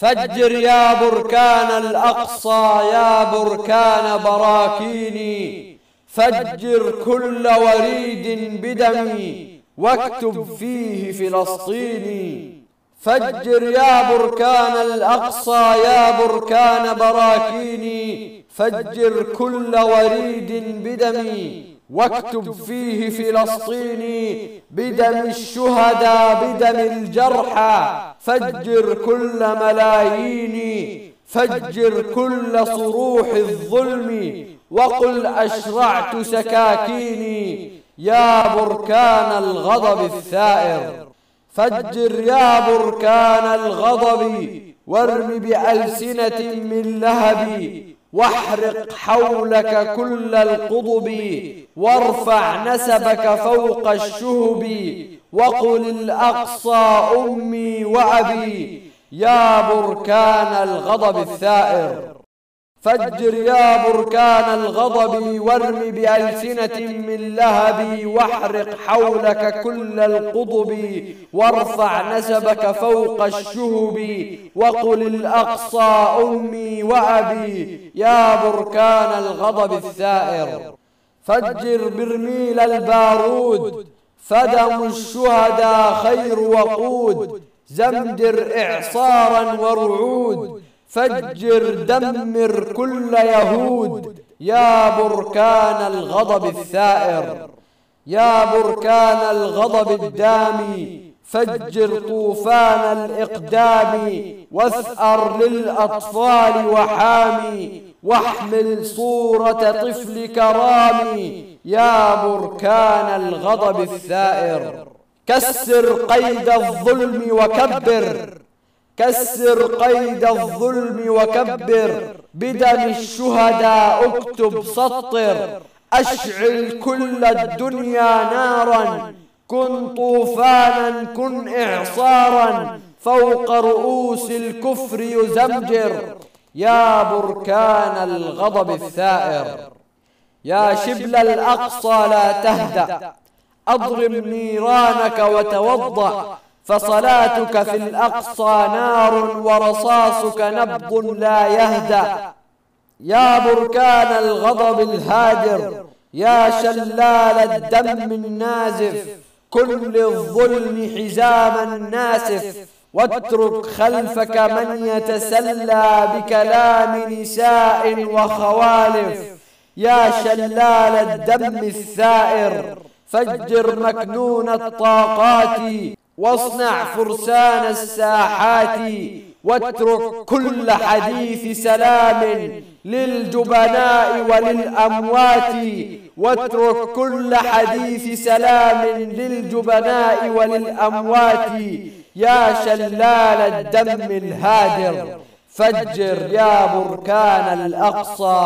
فجر يا بركان الأقصى يا بركان براكيني. فجر كل وريد بدمي واكتب فيه فلسطيني. فجر يا بركان الأقصى يا بركان براكيني. فجر كل وريد بدمي واكتب فيه فلسطيني بدم الشهداء بدم الجرحى. فجر كل ملاييني فجر كل صروح الظلم. وقل أشرعت سكاكيني يا بركان الغضب الثائر. فجر يا بركان الغضب وارم بألسنة من لهب واحرق حولك كل القضب وارفع نسبك فوق الشهب وقل الأقصى أمي وأبي يا بركان الغضب الثائر. فجر يا بركان الغضب وارم بألسنة من لهب واحرق حولك كل القضب وارفع نسبك فوق الشهب وقل الأقصى أمي وأبي يا بركان الغضب الثائر. فجر برميل البارود فدم الشهداء خير وقود زمدر إعصارا ورعود فجر دمر كل يهود. يا بركان الغضب الثائر. يا بركان الغضب الدامي. فجر طوفان الإقدام. واثأر للأطفال وحامي. واحمل صورة طفل كرامي. يا بركان الغضب الثائر. كسر قيد الظلم وكبر. كسر قيد الظلم وكبر بدم الشهداء اكتب سطر. أشعل كل الدنيا نارا كن طوفانا كن إعصارا. فوق رؤوس الكفر يزمجر. يا بركان الغضب الثائر. يا شبل الأقصى لا تهدأ. أضرم نيرانك وتوضأ. فصلاتك في الأقصى نار ورصاصك نبض لا يهدأ. يا بركان الغضب الهادر يا شلال الدم النازف كن للظلم حزاما ناسف واترك خلفك من يتسلى بكلام نساء وخوالف. يا شلال الدم الثائر فجر مكنون الطاقات. واصنع فرسان الساحات واترك كل حديث سلام للجبناء وللأموات واترك كل حديث سلام للجبناء وللأموات. يا شلال الدم الهادر فجر يا بركان الأقصى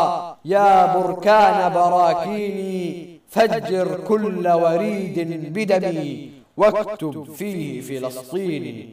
يا بركان براكيني فجر كل وريد بدمي. واكتب فيه فلسطيني